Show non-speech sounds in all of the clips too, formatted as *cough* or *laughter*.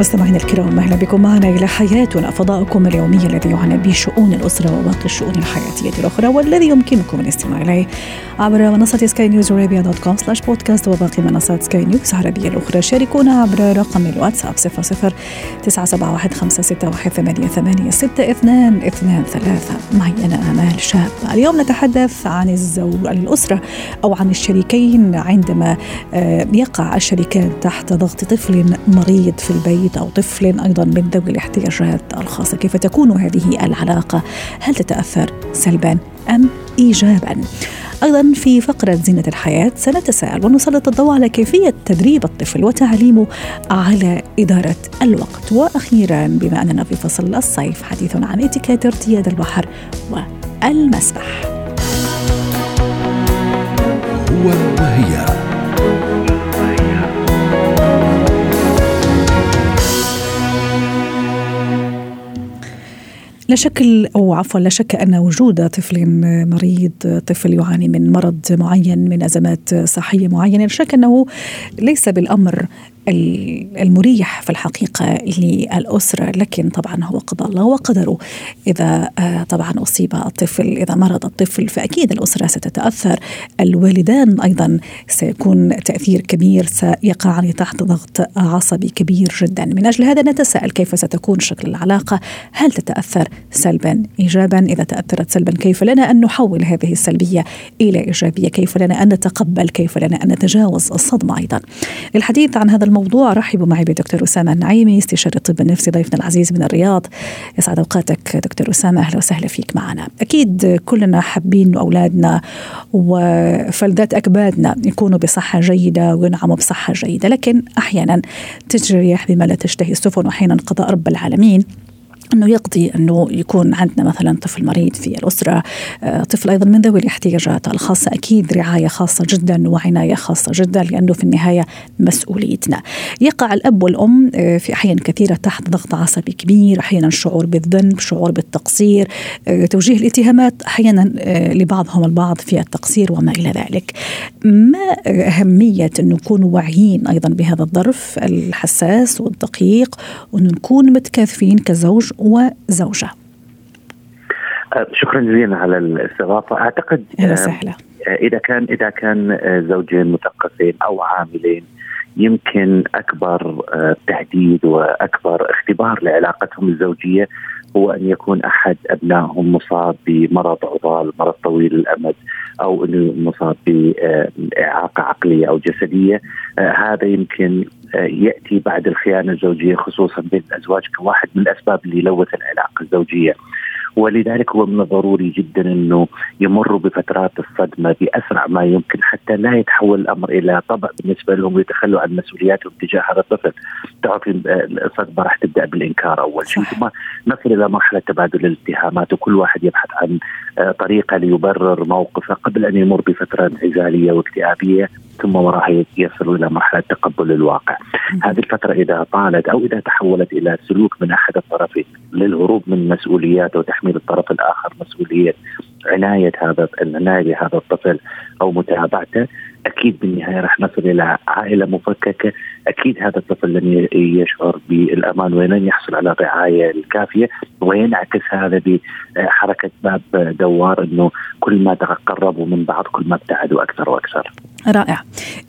مستمعينا الكرام أهلا بكم معنا إلى حياتنا فضاؤكم اليومي الذي يعنى بشؤون الأسرة وباقي الشؤون الحياتية الأخرى والذي يمكنكم الاستماع إليه عبر منصة Sky News Arabia dot com slash podcast وباقي منصات سكاي نيوز العربية الأخرى. شاركونا عبر رقم الواتساب 00 971 561 88 62 23 معي أنا آمال شاب. اليوم نتحدث عن الزوج الأسرة أو عن الشريكين عندما آه، يقع الشريكان تحت ضغط طفل مريض في البيت. البيت أو طفل أيضا من ذوي الاحتياجات الخاصة. كيف تكون هذه العلاقة؟ هل تتأثر سلبا أم إيجابا؟ أيضا في فقرة زينة الحياة سنتساءل ونسلط الضوء على كيفية تدريب الطفل وتعليمه على إدارة الوقت. وأخيرا بما أننا في فصل الصيف حديث عن إتيكيت ارتياد البحر والمسبح. هو وهي لا شك أو عفوا لا شك أن وجود طفل مريض طفل يعاني من مرض معين من أزمات صحية معينة لا شك أنه ليس بالأمر المريح في الحقيقة للأسرة لكن طبعا هو قضاء الله وقدره. إذا آه، طبعا أصيب الطفل إذا مرض الطفل فأكيد الأسرة ستتأثر. الوالدان أيضا سيكون تأثير كبير سيقعان تحت ضغط عصبي كبير جدا. من أجل هذا نتساءل كيف ستكون شكل العلاقة؟ هل تتأثر سلبا؟ إيجابا؟ إذا تأثرت سلبا كيف لنا أن نحول هذه السلبية إلى إيجابية؟ كيف لنا أن نتقبل؟ كيف لنا أن نتجاوز الصدمة أيضا؟ للحديث عن هذا الموضوع. رحبوا معي بدكتور أسامة النعيمي استشاري الطب النفسي ضيفنا العزيز من الرياض. يسعد أوقاتك دكتور أسامة. أهلا وسهلا فيك معنا. أكيد كلنا حابين أولادنا وفلذات أكبادنا يكونوا بصحة جيدة وينعموا بصحة جيدة لكن أحيانا تجري بما لا تشتهي السفن وأحيانا قضاء رب العالمين. إنه يقضي إنه يكون عندنا مثلا طفل مريض في الأسرة، آه، طفل أيضا من ذوي الاحتياجات الخاصة أكيد رعاية خاصة جدا وعناية خاصة جدا لأنه في النهاية مسؤوليتنا. يقع الأب والأم آه، في أحيان كثيرة تحت ضغط عصبي كبير، أحيانا شعور بالذنب، شعور بالتقصير، آه، توجيه الاتهامات أحيانا لبعضهم البعض في التقصير وما إلى ذلك. ما أهمية إنه نكون واعيين أيضا بهذا الظرف الحساس والدقيق وإنه نكون متكاتفين كزوج وزوجة. أه، شكرا جزيلا على الاستضافة. أعتقد أهلا وسهلا. أه، إذا كان إذا كان أه، زوجين مثقفين أو عاملين يمكن أكبر تهديد وأكبر اختبار لعلاقتهم الزوجية هو أن يكون أحد أبنائهم مصاب بمرض عضال، مرض طويل الأمد أو انه مصاب بإعاقة عقلية أو جسدية، هذا يمكن يأتي بعد الخيانة الزوجية خصوصا بين الازواج كواحد من الأسباب اللي لوث العلاقة الزوجية. ولذلك هو من الضروري جدا إنه يمروا بفترات الصدمة بأسرع ما يمكن حتى لا يتحول الأمر إلى طبع بالنسبة لهم ويتخلوا عن مسؤولياتهم تجاه هذا الطفل. تعرفي الصدمة راح تبدأ بالإنكار أول شيء ثم نصل إلى مرحلة تبادل الاتهامات وكل واحد يبحث عن آه، طريقة ليبرر موقفه قبل أن يمر بفترة انعزالية واكتئابية ثم وراها يصل إلى مرحلة تقبل الواقع. هذه الفترة إذا طالت أو إذا تحولت إلى سلوك من أحد الطرفين للهروب من مسؤولياته وتحميل الطرف الآخر مسؤولية عناية هذا العنايه بهذا الطفل أو متابعته أكيد بالنهاية راح نصل إلى عائلة مفككة، أكيد هذا الطفل لن يشعر بالأمان ولن يحصل على الرعاية الكافية وينعكس هذا بحركة باب دوار إنه كل ما تقربوا من بعض كل ما ابتعدوا أكثر وأكثر. رائع.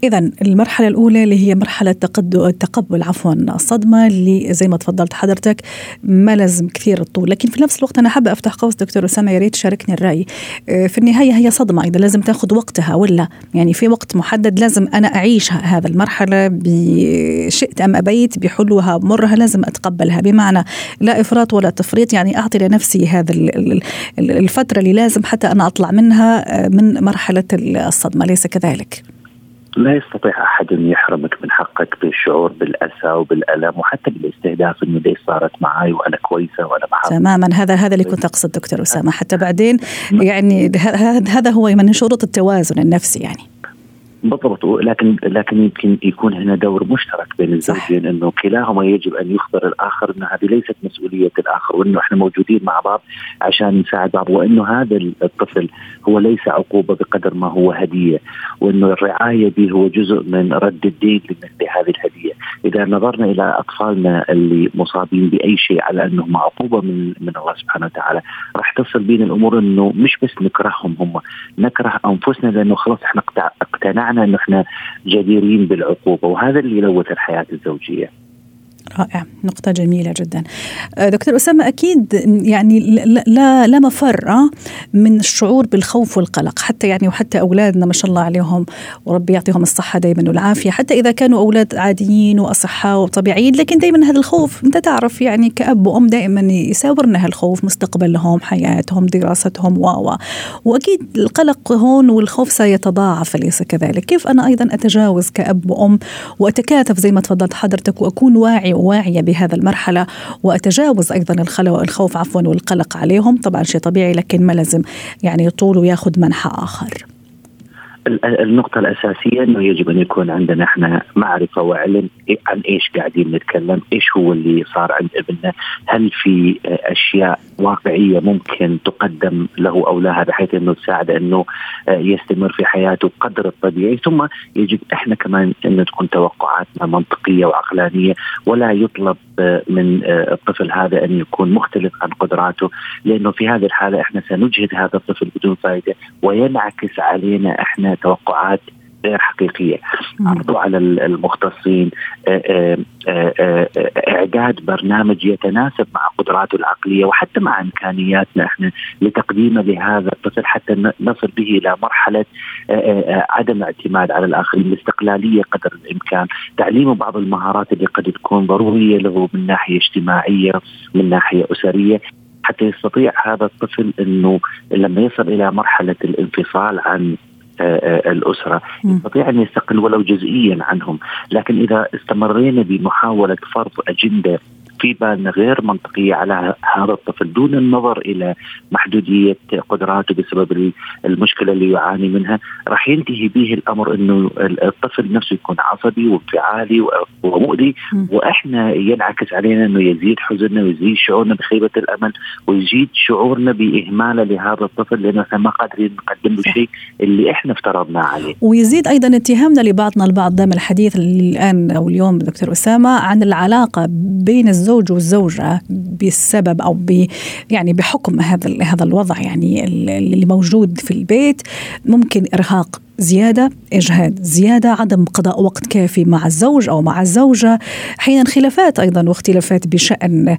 اذا المرحلة الأولى اللي هي مرحلة تقبل عفوا الصدمه اللي زي ما تفضلت حضرتك ما لازم كثير الطول، لكن في نفس الوقت أنا حابه أفتح قوس دكتور أسامة يا ريت تشاركني الرأي. آه، في النهاية هي صدمة أيضا لازم تاخذ وقتها ولا يعني في وقت محدد لازم أنا أعيش هذا المرحلة بشئت أم أبيت بحلوها بمرها لازم أتقبلها. بمعنى لا إفراط ولا تفريط. يعني أعطي لنفسي هذا الفترة اللي لازم حتى أنا أطلع منها آه، من مرحلة الصدمة. ليس كذلك؟ لا يستطيع أحد أن يحرمك من حقك بالشعور بالأسى وبالألم وحتى بالاستهداف إنه ليش صارت معي وأنا كويسة وأنا بحاول تماما. هذا هذا اللي كنت أقصد دكتور أسامة. حتى بعدين يعني هذا هو من شروط التوازن النفسي يعني. بالضبط. لكن لكن يمكن يكون هنا دور مشترك بين الزوجين إنه كلاهما يجب أن يخبر الآخر إنه هذه ليست مسؤولية الآخر وإنه إحنا موجودين مع بعض عشان نساعد بعض وإنه هذا الطفل هو ليس عقوبة بقدر ما هو هدية وإنه الرعاية به هو جزء من رد الدين لمثل هذه الهدية، إذا نظرنا إلى أطفالنا اللي مصابين بأي شيء على أنهم عقوبة من من الله سبحانه وتعالى راح تصل بينا الأمور إنه مش بس نكرههم هم نكره أنفسنا لأنه خلاص إحنا اقتنعنا انه إحنا جديرين بالعقوبة وهذا اللي يلوث الحياة الزوجية. رائع. نقطة جميلة جدا. آه، دكتور أسامة أكيد يعني لا لا مفر آه، من الشعور بالخوف والقلق. حتى يعني وحتى أولادنا ما شاء الله عليهم وربي يعطيهم الصحة دائما والعافية. حتى إذا كانوا أولاد عاديين وأصحاء وطبيعيين لكن دائما هذا الخوف أنت تعرف يعني كأب وأم دائما يساورنا هالخوف مستقبلهم حياتهم دراستهم و وأكيد القلق هون والخوف سيتضاعف أليس كذلك؟ كيف أنا أيضا أتجاوز كأب وأم وأتكاتف زي ما تفضلت حضرتك وأكون واعي واعية بهذا المرحلة وأتجاوز أيضا الخوف عفوا والقلق عليهم. طبعا شيء طبيعي لكن ما لازم يعني يطول وياخذ منحى آخر. النقطة الأساسية أنه يجب أن يكون عندنا إحنا معرفة وعلم عن إيش قاعدين نتكلم إيش هو اللي صار عند ابننا هل في أشياء واقعية ممكن تقدم له أو لها بحيث أنه تساعد أنه يستمر في حياته قدر الطبيعي. ثم يجب إحنا كمان أن تكون توقعاتنا منطقية وعقلانية ولا يطلب من الطفل هذا أن يكون مختلف عن قدراته لأنه في هذه الحالة إحنا سنجهد هذا الطفل بدون فائدة وينعكس علينا إحنا توقعات غير حقيقية. عرضوا على المختصين آه، آه، آه، إعداد برنامج يتناسب مع قدراته العقلية وحتى مع إمكانياتنا إحنا لتقديمه لهذا الطفل حتى نصل به إلى مرحلة عدم اعتماد على الآخرين الاستقلاليه قدر الإمكان تعليمه بعض المهارات اللي قد تكون ضرورية له من ناحية اجتماعية من ناحية أسرية. حتى يستطيع هذا الطفل إنه لما يصل إلى مرحلة الانفصال عن الأسرة. يستطيع أن يستقل ولو جزئيا عنهم، لكن إذا استمرينا بمحاولة فرض أجندة بالنا غير منطقية على هذا الطفل دون النظر إلى محدودية قدراته بسبب المشكلة اللي يعاني منها راح ينتهي به الأمر أنه الطفل نفسه يكون عصبي وانفعالي ومؤذي وإحنا ينعكس علينا أنه يزيد حزننا ويزيد شعورنا بخيبة الأمل ويزيد شعورنا بإهمالة لهذا الطفل لأنه إحنا ما قادرين نقدم له شيء اللي إحنا افترضناه عليه. ويزيد أيضا اتهامنا لبعضنا البعض دائما الحديث الآن أو اليوم دكتور أسامة عن العلاقة بين الزوج الزوج والزوجة بسبب أو ب يعني بحكم هذا هذا الوضع يعني اللي موجود في البيت ممكن إرهاق زيادة إجهاد زيادة عدم قضاء وقت كافي مع الزوج أو مع الزوجة أحيانا خلافات أيضا واختلافات بشأن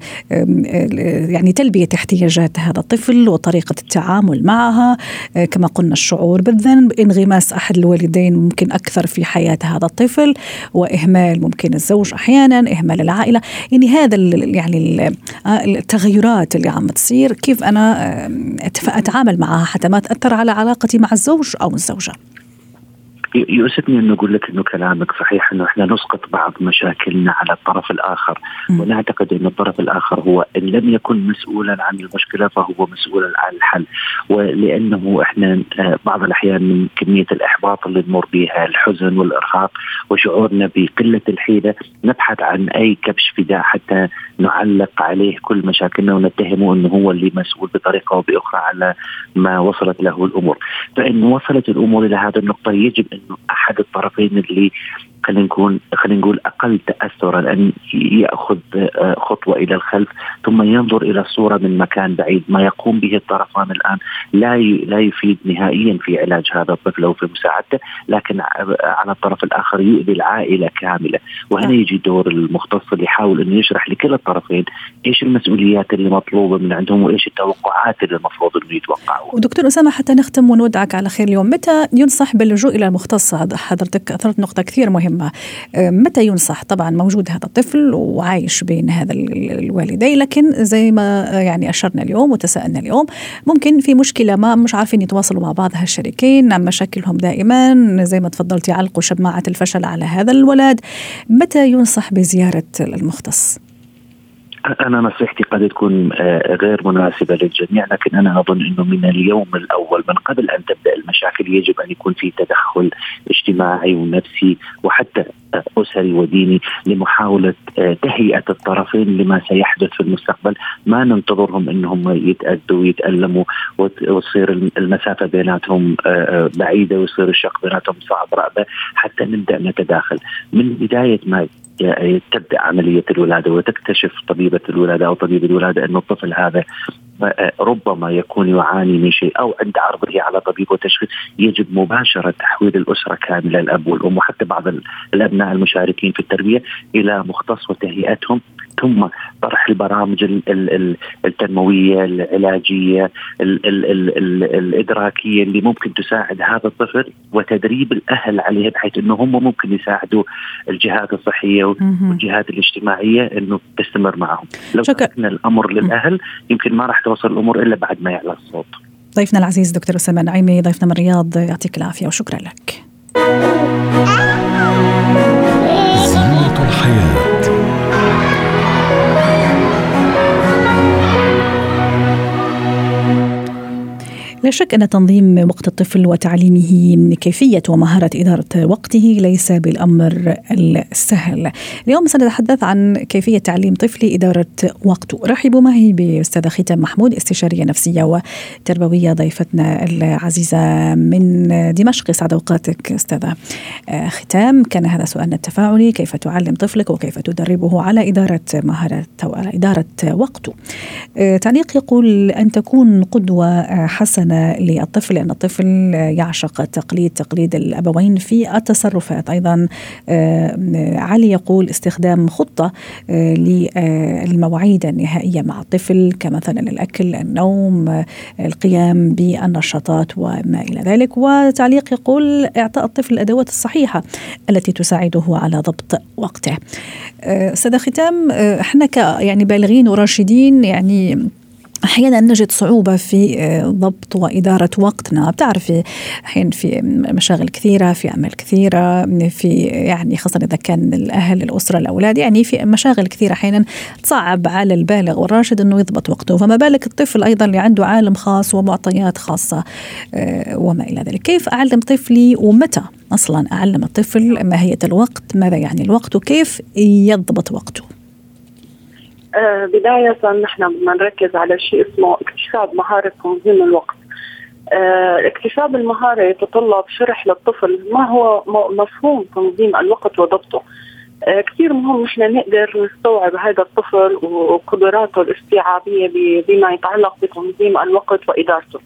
يعني تلبية احتياجات هذا الطفل وطريقة التعامل معها آه، كما قلنا الشعور بالذنب انغماس أحد الوالدين ممكن أكثر في حياة هذا الطفل وإهمال ممكن الزوج أحيانا إهمال العائلة. يعني هذا يعني آه، التغيرات اللي عم تصير كيف أنا أتعامل معها حتى ما تأثر على علاقتي مع الزوج أو الزوجة. يؤسفني أن أقول لك إنه كلامك صحيح إنه إحنا نسقط بعض مشاكلنا على الطرف الآخر. م. ونعتقد إن الطرف الآخر هو إن لم يكن مسؤولا عن المشكلة فهو مسؤولا عن الحل. ولأنه إحنا آه، بعض الأحيان من كمية الإحباط اللي نمر بها الحزن والإرهاق وشعورنا بقلة الحيلة نبحث عن أي كبش فداء حتى نعلق عليه كل مشاكلنا ونتهمه إنه هو اللي مسؤول بطريقة أو بأخرى على ما وصلت له الأمور. فإن وصلت الأمور إلى هذه النقطة يجب أن انه أحد الطرفين اللي خلينا نقول خلينا نقول أقل تاثرا أن يأخذ آه، خطوة إلى الخلف ثم ينظر إلى الصورة من مكان بعيد ما يقوم به الطرفان الآن لا لا يفيد نهائيا في علاج هذا الطفل أو في مساعدته لكن على الطرف الآخر يؤذي العائلة كاملة وهنا نعم. يجي دور المختص اللي يحاول انه يشرح لكل الطرفين إيش المسؤوليات اللي مطلوبة من عندهم وإيش التوقعات اللي المفروض إنه يتوقعوها. ودكتور أسامة حتى نختم ونودعك على خير اليوم. متى ينصح باللجوء إلى المختص؟ حضرتك أثرت نقطة كثير مهمة. مهمة متى ينصح؟ طبعا موجود هذا الطفل وعايش بين هذا الوالدين لكن زي ما يعني أشرنا اليوم وتساءلنا اليوم ممكن في مشكلة ما مش عارفين يتواصلوا مع بعض هالشريكين عن مشاكلهم دائما زي ما تفضلتي يعلقوا شماعة الفشل على هذا الولد. متى ينصح بزيارة المختص؟ أنا نصيحتي قد تكون آه، غير مناسبة للجميع لكن أنا أظن إنه من اليوم الأول من قبل أن تبدأ المشاكل يجب أن يكون في تدخل اجتماعي ونفسي وحتى أسري وديني لمحاولة آه، تهيئة الطرفين لما سيحدث في المستقبل. ما ننتظرهم إنهم يتاذوا ويتالموا وتصير المسافة بيناتهم آه، بعيدة ويصير الشق بيناتهم صعب رأبة حتى نبدأ نتداخل. من بداية ما تبدأ عملية الولادة وتكتشف طبيبة الولادة أو طبيب الولادة انه الطفل هذا ربما يكون يعاني من شيء أو عند عرضه على طبيب وتشخيص يجب مباشرة تحويل الأسرة كاملة الأب والأم وحتى بعض الأبناء المشاركين في التربية إلى مختص وتهيئتهم ثم طرح البرامج التنموية العلاجية الإدراكية اللي ممكن تساعد هذا الطفل وتدريب الأهل عليه بحيث انه هم ممكن يساعدوا الجهات الصحية والجهات الاجتماعية إنه تستمر معهم. لو تركنا الأمر للأهل يمكن ما راح توصل الأمور إلا بعد ما يعلى الصوت. ضيفنا العزيز دكتور أسامة نعيمي ضيفنا من الرياض يعطيك العافية وشكرا لك. زينة الحياة. لا شك أن تنظيم وقت الطفل وتعليمه كيفية ومهارة إدارة وقته ليس بالأمر السهل. اليوم سنتحدث عن كيفية تعليم طفلي إدارة وقته. رحبوا معي بأستاذة ختام محمود استشارية نفسية وتربوية ضيفتنا العزيزة من دمشق. سعد أوقاتك أستاذة. ختام كان هذا سؤالنا التفاعلي كيف تعلم طفلك وكيف تدربه على إدارة مهارة على إدارة وقته؟ تعليق يقول أن تكون قدوة حسنة للطفل لأن الطفل يعشق التقليد تقليد الأبوين في التصرفات. أيضا آه، علي يقول استخدام خطة آه، للمواعيد النهائية مع الطفل كمثلا الأكل النوم القيام بالنشاطات وما إلى ذلك. وتعليق يقول إعطاء الطفل الأدوات الصحيحة التي تساعده على ضبط وقته. آه، سادة ختام إحنا يعني بالغين وراشدين يعني أحيانا نجد صعوبة في آه، ضبط وإدارة وقتنا. بتعرفي الحين في مشاغل كثيرة في أعمال كثيرة في يعني خاصة إذا كان الأهل الأسرة الأولاد يعني في مشاغل كثيرة أحيانا تصعب على البالغ والراشد إنه يضبط وقته. فما بالك الطفل أيضا اللي عنده عالم خاص ومعطيات خاصة آه، وما إلى ذلك. كيف أعلم طفلي ومتى أصلا أعلم الطفل ماهية الوقت ماذا يعني الوقت وكيف يضبط وقته؟ بداية نحن بدنا نركز على شيء اسمه اكتساب مهارة تنظيم الوقت. آه، اكتساب المهارة يتطلب شرح للطفل ما هو مفهوم تنظيم الوقت وضبطه. آه، كثير مهم نحن نقدر نستوعب هذا الطفل وقدراته الاستيعابية بما يتعلق بتنظيم الوقت وإدارته.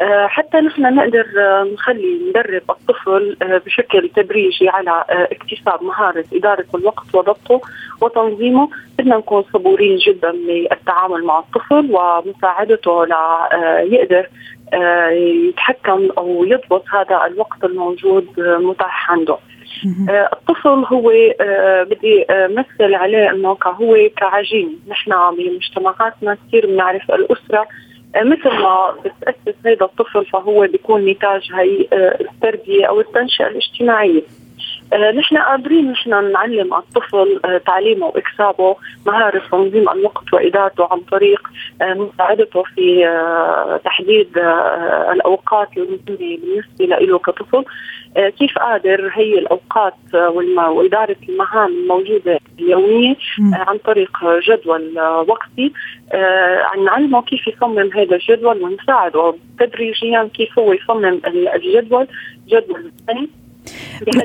آه، حتى نحن نقدر آه، نخلي ندرب الطفل آه، بشكل تدريجي على اكتساب مهارة إدارة الوقت وضبطه وتنظيمه. بدنا نكون صبورين جدا للتعامل مع الطفل ومساعدته ليقدر يتحكم أو يضبط هذا الوقت الموجود متاح عنده. الطفل هو بدي مثل عليه إنه هو كعجين. نحن بمجتمعاتنا كثير بنعرف الأسرة مثل ما بتأسس هذا الطفل فهو بيكون نتاج هي آه، التربية أو التنشئة الاجتماعية. آه، نحن قادرين نحن نعلم الطفل آه، تعليمه وإكسابه مهارة تنظيم الوقت وإدارته عن طريق مساعدته في تحديد الأوقات المهمة بالنسبة له كطفل. كيف قادر هي الأوقات وإدارة المهام الموجودة اليومية عن طريق جدول وقتي. نعلمه كيف يصمم هذا الجدول ونساعده تدريجيا كيف هو يصمم الجدول. جدول ثاني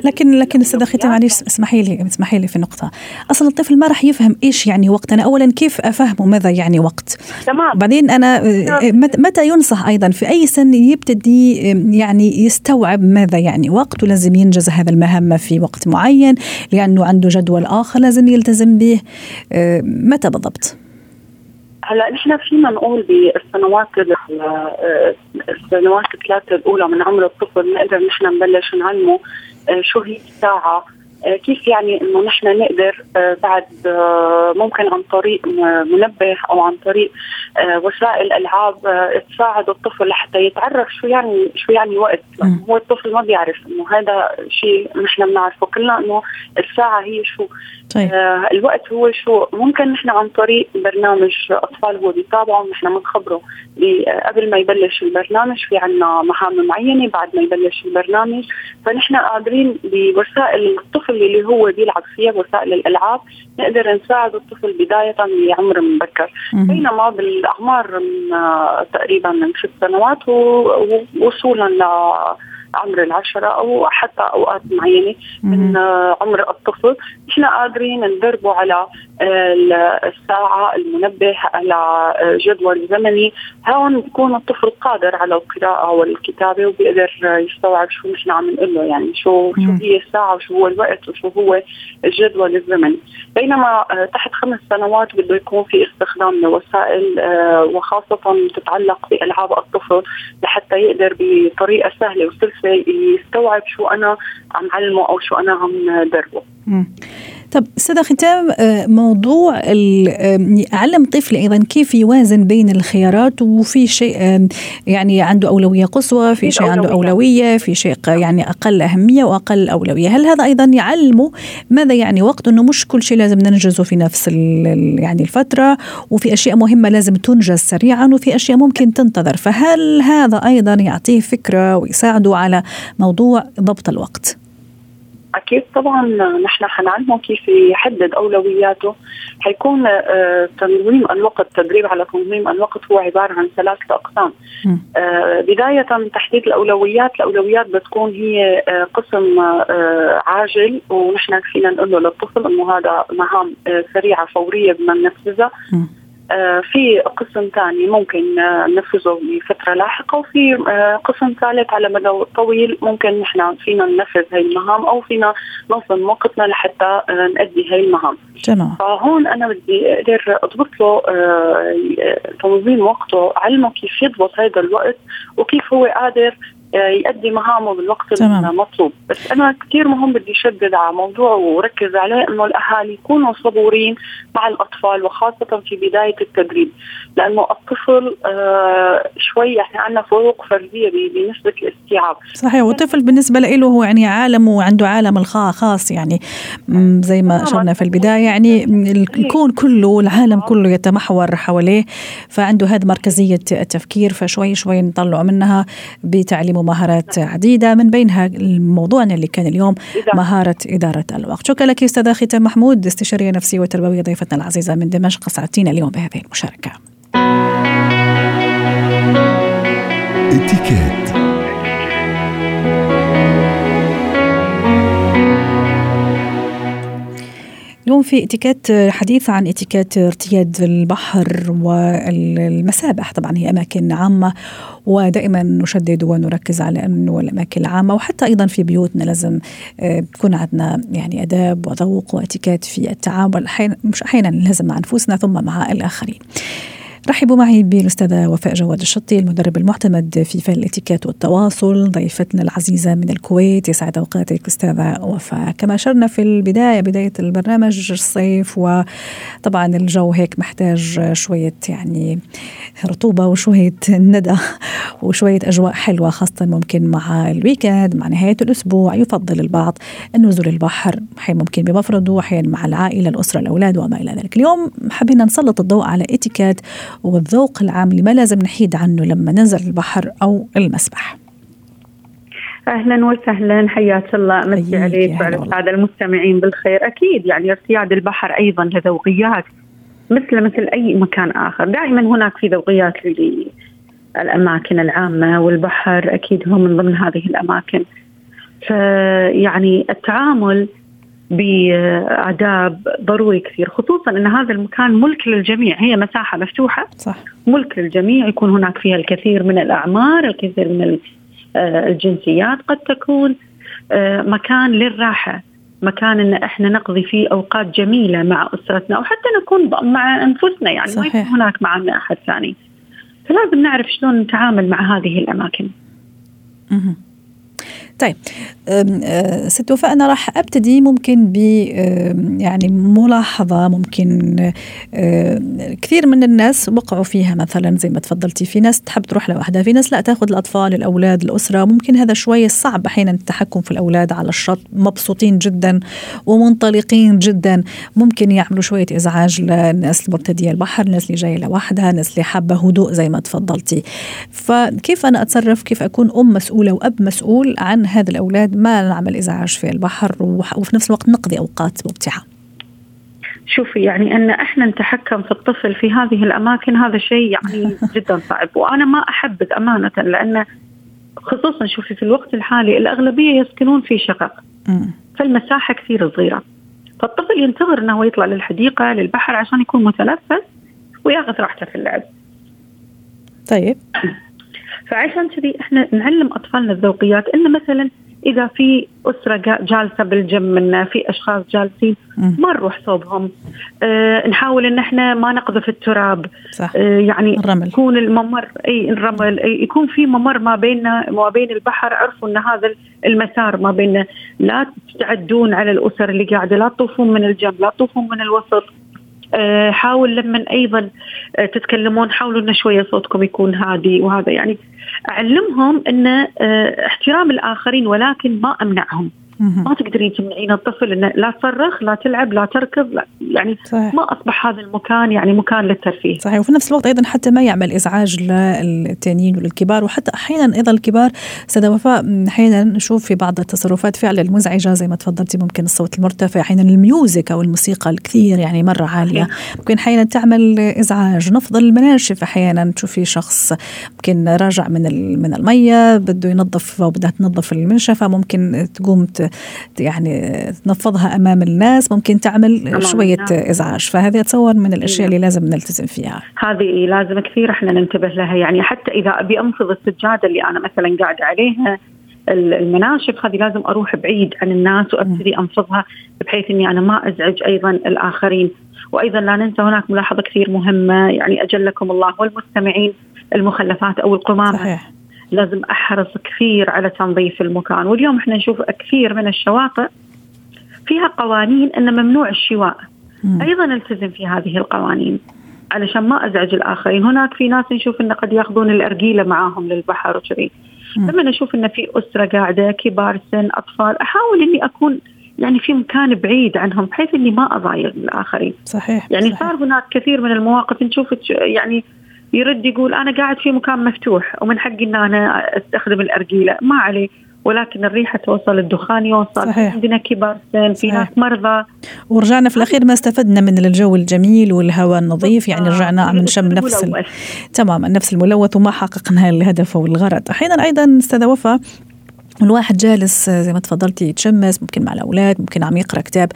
لكن لكن أستاذة ختام معلش اسمحي لي اسمحي لي في نقطه أصلا الطفل ما راح يفهم إيش يعني وقت أنا اولا كيف أفهمه ماذا يعني وقت؟ تمام. بعدين أنا متى ينصح أيضا؟ في أي سن يبتدي يعني يستوعب ماذا يعني وقت؟ ولازم ينجز هذا المهمه في وقت معين لأنه عنده جدول آخر لازم يلتزم به. متى بالضبط؟ هلا نحن فينا نقول بالسنوات آه، السنوات الثلاثة الأولى من عمر الطفل نقدر نحن نبلش نعلمه آه، شو هي الساعة آه، كيف يعني إنه نحن نقدر بعد ممكن عن طريق منبه أو عن طريق وسائل العاب تساعد الطفل لحتى يتعرف شو يعني شو يعني وقت. هو الطفل ما بيعرف إنه هذا شيء نحن بنعرفه كلنا إنه الساعة هي شو. طيب. آه الوقت هو شو. ممكن نحن عن طريق برنامج أطفال هو بيتابعه نحن بنخبره قبل ما يبلش البرنامج في عنا مهام معينة بعد ما يبلش البرنامج. فنحن قادرين بوسائل الطفل اللي هو بيلعب فيها وسائل الألعاب نقدر نساعد الطفل بداية بعمر مبكر. بينما بالاعمار من آه تقريبا من ست سنوات ووصولا ل عمر العشرة أو حتى أوقات معينة من عمر الطفل. نحن قادرين ندربه على الساعة المنبه على جدول زمني. هون بيكون الطفل قادر على القراءة والكتابة وبيقدر يستوعب شو نحن عم نقول له يعني شو شو هي الساعة وشو هو الوقت وشو هو الجدول الزمني. بينما آه، تحت خمس سنوات بده يكون في استخدام لوسائل آه، وخاصة تتعلق بألعاب الطفل لحتى يقدر بطريقة سهلة وسلسة يستوعب شو أنا عم علمه أو شو أنا عم دربه. طب أستاذ ختام آه، موضوع علم طفل أيضا كيف يوازن بين الخيارات وفي شيء يعني عنده أولوية قصوى في شيء عنده أولوية. في شيء يعني أقل أهمية وأقل أولوية. هل هذا أيضا يعلمه ماذا يعني وقت إنه مش كل شيء لازم ننجزه في نفس يعني الفترة وفي أشياء مهمة لازم تنجز سريعا وفي أشياء ممكن تنتظر. فهل هذا أيضا يعطيه فكرة ويساعده على موضوع ضبط الوقت؟ أكيد طبعا نحن حنعلمه كيف يحدد أولوياته. حيكون آه، تنظيم الوقت تدريب على تنظيم الوقت هو عبارة عن ثلاثة أقسام. آه، بداية تحديد الأولويات الأولويات بتكون هي آه، قسم عاجل ونحن فينا نقول له للطفل إنه هذا مهام سريعة فورية بدنا ننفذها. في قسم ثاني ممكن آه، ننفذه بفتره لاحقة وفي آه، قسم ثالث على مدى طويل ممكن نحن فينا ننفذ هاي المهام أو فينا ننظم وقتنا لحتى نأدي هاي المهام جميل. فهون أنا بدي أقدر أضبط له تنظيم وقته علمه كيف يضبط هذا الوقت وكيف هو قادر يؤدي مهامه بالوقت تمام. المطلوب. بس أنا كثير مهم بدي شدد على موضوع وركز عليه إنه الأهالي يكونوا صبورين مع الأطفال وخاصة في بداية التدريب. لأنه الطفل آه شوي إحنا عندنا فروق فردية بنسبة الاستيعاب. صحيح والطفل بالنسبة له هو يعني عالم وعنده عالم الخاص يعني. زي ما اشرنا في البداية يعني الكون كله العالم كله يتمحور حواليه فعنده هذه مركزية التفكير فشوي شوي نطلع منها بتعليم ومهارات عديدة من بينها موضوعنا اللي كان اليوم مهارة إدارة الوقت. شكرا لك أستاذة ختام محمود استشارية نفسية وتربوية ضيفتنا العزيزة من دمشق سعدتينا اليوم بهذه المشاركة. اتكات اليوم في اتيكيت حديث عن اتيكيت ارتياد البحر والمسابح. طبعا هي أماكن عامة ودائما نشدد ونركز على انه الأماكن العامة. وحتى أيضا في بيوتنا لازم آه، تكون عندنا يعني آداب وذوق واتيكيت في التعامل. أحيانا مش أحيانا لازم مع أنفسنا ثم مع الآخرين. رحبوا معي بالأستاذة وفاء جواد الشطي المدرب المعتمد في فن الاتيكيت والتواصل ضيفتنا العزيزة من الكويت يسعد اوقاتك استاذه وفاء. كما أشرنا في البداية بداية البرنامج الصيف وطبعا الجو هيك محتاج شوية يعني رطوبة وشوية ندى وشوية أجواء حلوة خاصة ممكن مع الويكند مع نهاية الأسبوع. يفضل البعض النزول البحر أحيانا ممكن بمفرده أحيانا مع العائلة الأسرة الأولاد وما إلى ذلك. اليوم حبينا نسلط الضوء على إتيكيت والذوق العام اللي ما لازم نحيد عنه لما ننزل البحر أو المسبح. أهلا وسهلا حياك الله. مسي عليك وعلى السادة المستمعين بالخير. أكيد يعني ارتياد البحر أيضا له ذوقيات مثل مثل أي مكان آخر. دائما هناك في ذوقيات للأماكن العامة والبحر أكيد هو من ضمن هذه الأماكن. فيعني التعامل بآداب ضروري كثير خصوصا أن هذا المكان ملك للجميع هي مساحة مفتوحة صح. ملك للجميع يكون هناك فيها الكثير من الأعمار الكثير من آه، الجنسيات قد تكون آه، مكان للراحة مكان إن إحنا نقضي فيه أوقات جميلة مع أسرتنا أو حتى نكون مع أنفسنا يعني صحيح. ما يكون هناك معنا أحد ثاني فلازم نعرف شلون نتعامل مع هذه الأماكن. طيب آه، ست وفاء أنا راح أبتدي ممكن ب يعني ملاحظة ممكن كثير من الناس وقعوا فيها. مثلا زي ما تفضلتي في ناس تحب تروح لوحدها في ناس لا تاخذ الأطفال الأولاد الأسرة. ممكن هذا شوية صعب أحيانا التحكم في الأولاد على الشط مبسوطين جدا ومنطلقين جدا. ممكن يعملوا شوية إزعاج للناس المرتدية البحر الناس اللي جاية لوحدها الناس اللي حابة هدوء زي ما تفضلتي. فكيف أنا أتصرف؟ كيف أكون أم مسؤولة وأب مسؤول عن هذا الأولاد ما نعمل إزعاج في البحر وفي نفس الوقت نقضي أوقات ممتعة. شوفي يعني أن إحنا نتحكم في الطفل في هذه الأماكن هذا شيء يعني *laughs* جدا صعب. وأنا ما أحبذ أمانة لأن خصوصا شوفي في الوقت الحالي الأغلبية يسكنون في شقق. فالمساحة كثير صغيرة. فالطفل ينتظر إنه يطلع للحديقة للبحر عشان يكون متنفس وياخذ راحته في اللعب. طيب. *laughs* فعشان كذي إحنا نعلم أطفالنا الذوقيات انه مثلا إذا في أسرة جالسة بالجنب في أشخاص جالسين ما نروح صوبهم. آه نحاول إن إحنا ما نقذف التراب. صح. آه يعني الرمل. يكون الممر أي الرمل أي يكون في ممر ما بيننا وما بين البحر. عرفوا إن هذا المسار ما بيننا. لا تستعدون على الأسر اللي قاعدة لا تطوفون من الجنب لا تطوفون من الوسط. حاول لما أيضا آه تتكلمون حاولوا إن شوية صوتكم يكون هادي وهذا يعني. أعلمهم إن آه، احترام الآخرين ولكن ما أمنعهم. ما تقدرين تمنعين الطفل إنه لا تصرخ لا تلعب لا تركض لا يعني صحيح. ما أصبح هذا المكان يعني مكان للترفيه. صحيح. وفي نفس الوقت أيضا حتى ما يعمل إزعاج للتانيين وللكبار. وحتى أحيانا أيضا الكبار سيده وفاء أحيانا نشوف في بعض التصرفات فعلا المزعجة زي ما تفضلتي ممكن الصوت المرتفع أحيانا الميوزك أو الموسيقى الكثير يعني مرة عالية. ممكن أحيانا تعمل إزعاج. نفض المناشف أحيانا. تشوفي شخص ممكن راجع من من المية بده ينظف أو بدها تنظف المنشفة ممكن تقوم يعني تنفضها أمام الناس ممكن تعمل شوية إزعاج فهذه اتصور من الأشياء اللي لازم نلتزم فيها. هذه لازم كثير إحنا ننتبه لها. يعني حتى إذا أبي أنفض السجادة اللي أنا مثلا قاعدة عليها المناشف هذه لازم أروح بعيد عن الناس وأبتدي أنفضها بحيث إني أنا ما أزعج أيضا الآخرين. وأيضا لا ننسى هناك ملاحظة كثير مهمة يعني أجلكم الله والمستمعين المخلفات أو القمامة. صحيح. لازم أحرص كثير على تنظيف المكان. واليوم إحنا نشوف كثير من الشواطئ فيها قوانين ان ممنوع الشواء. مم. أيضا التزم في هذه القوانين علشان ما أزعج الآخرين. هناك في ناس نشوف إنه قد ياخذون الارجيله معاهم للبحر وكذي. لما نشوف إنه في أسرة قاعدة كبار سن أطفال أحاول إني أكون يعني في مكان بعيد عنهم بحيث إني ما أضايق الآخرين. صحيح يعني صحيح. صار هناك كثير من المواقف نشوف يعني يرد يقول أنا قاعد في مكان مفتوح ومن حقي إن أنا أستخدم الارجيله ما عليه ولكن الريحة توصل الدخان يوصل صحيح. عندنا كبار سن في ناس مرضى. ورجعنا في الأخير ما استفدنا من الجو الجميل والهواء النظيف يعني رجعنا عم نشم نفس ال... تماما نفس الملوث وما حققنا الهدف والغرض. أحيانا أيضا أستاذة وفاء الواحد جالس زي ما تفضلتي يتشمس ممكن مع الأولاد ممكن عم يقرأ كتاب.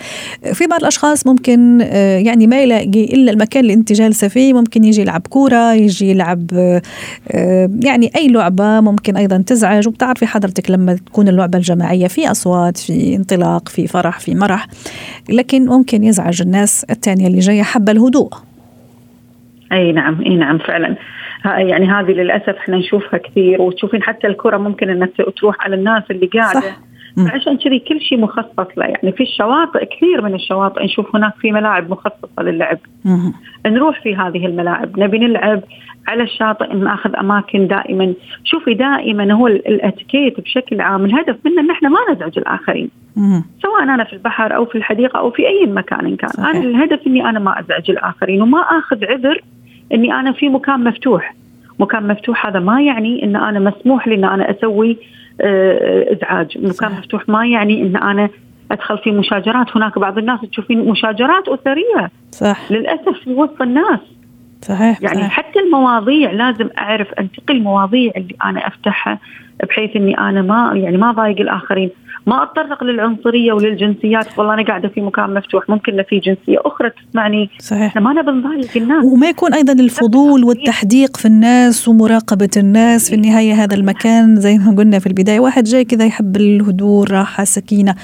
في بعض الأشخاص ممكن آه، يعني ما يلاقي إلا المكان اللي أنت جالسة فيه. ممكن يجي يلعب كورة يجي يلعب آه، يعني أي لعبة ممكن أيضا تزعج. وبتعرفي حضرتك لما تكون اللعبة الجماعية في أصوات في انطلاق في فرح في مرح. لكن ممكن يزعج الناس الثانية اللي جاية حابه الهدوء. أي نعم أي نعم فعلا. يعني هذه للأسف إحنا نشوفها كثير وتشوفين حتى الكرة ممكن انها تروح على الناس اللي قاعدة صح. فعشان كذي كل شيء مخصص له يعني في الشواطئ كثير من الشواطئ نشوف هناك في ملاعب مخصصة للعب مم. نروح في هذه الملاعب نبي نلعب على الشاطئ ناخذ أماكن دائما شوفي دائما هو الاتيكيت بشكل عام الهدف منه إن إحنا ما نزعج الآخرين مم. سواء أنا في البحر أو في الحديقة أو في أي مكان كان صحيح. أنا الهدف إني أنا ما أزعج الآخرين وما آخذ عذر إني أنا في مكان مفتوح. مكان مفتوح هذا ما يعني إن أنا مسموح لي ان أنا أسوي آه، إزعاج. مكان. مفتوح ما يعني إن أنا أدخل في مشاجرات. هناك بعض الناس تشوفين مشاجرات أسرية. صح. للأسف في وسط الناس. صحيح يعني صحيح. حتى المواضيع لازم أعرف انتقي المواضيع اللي أنا أفتحها بحيث إني أنا ما يعني ما ضايق الآخرين. ما أتطرق للعنصرية وللجنسيات. والله أنا قاعدة في مكان مفتوح ممكن في جنسية أخرى تسمعني. صحيح. ما نبي نضايق الناس. وما يكون أيضا الفضول والتحديق في الناس ومراقبة الناس في النهاية هذا المكان. زي ما قلنا في البداية واحد جاي كذا يحب الهدوء راحه سكينه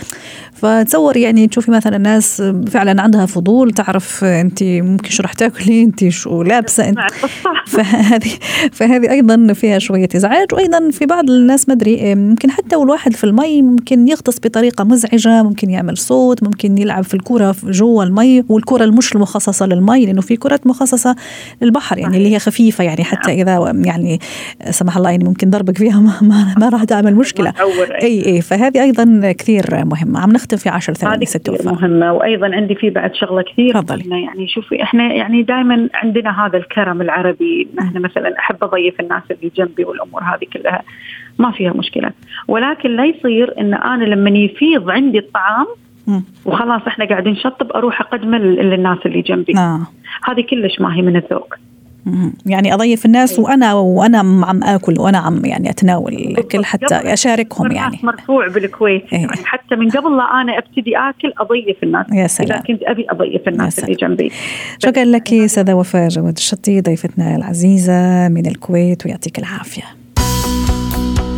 فتصور يعني تشوفي مثلا ناس فعلا عندها فضول تعرف أنت ممكن شو رح تاكلي أنت شو لابسة أنت *laughs* فهذه فهذه أيضا فيها شوية إزعاج. وأيضا في بعض الناس ما أدري ممكن حتى والواحد في المي ممكن يغطس بطريقة مزعجة ممكن يعمل صوت ممكن يلعب في الكرة جوا المي والكرة المش المخصصه للمي لأنه في كرات مخصصة للبحر يعني اللي هي خفيفة يعني حتى نعم. إذا يعني سمح الله يعني ممكن ضربك فيها *laughs* ما, ما, ما راح تعمل مشكلة. اي أي فهذه أيضا كثير مهمة. عم نختم في 10 ثواني ست مهمة وأيضا عندي في بعد شغلة كثير يعني شوفي إحنا يعني دائما عندنا هذا الكرم العربي. إحنا مثلا أحب أضيف الناس اللي جنبي والأمور هذه كلها. ما فيها مشكلة. ولكن لا يصير إن أنا لما يفيض عندي الطعام وخلاص إحنا قاعدين نشطب أروح اقدمه للناس اللي جنبي. آه. هذه كلش ما هي من الذوق. يعني أضيف الناس إيه. وأنا وأنا عم آكل وأنا عم يعني أتناول الأكل حتى أشاركهم يعني. مرفوع بالكويت. إيه. يعني حتى من قبل لا أنا أبتدي آكل أضيف الناس. يا سلام. اذا كنت أبي أضيف الناس اللي جنبي. شكرا لك أستاذة وفاء جواد الشطي ضيفتنا العزيزة من الكويت ويعطيك العافية.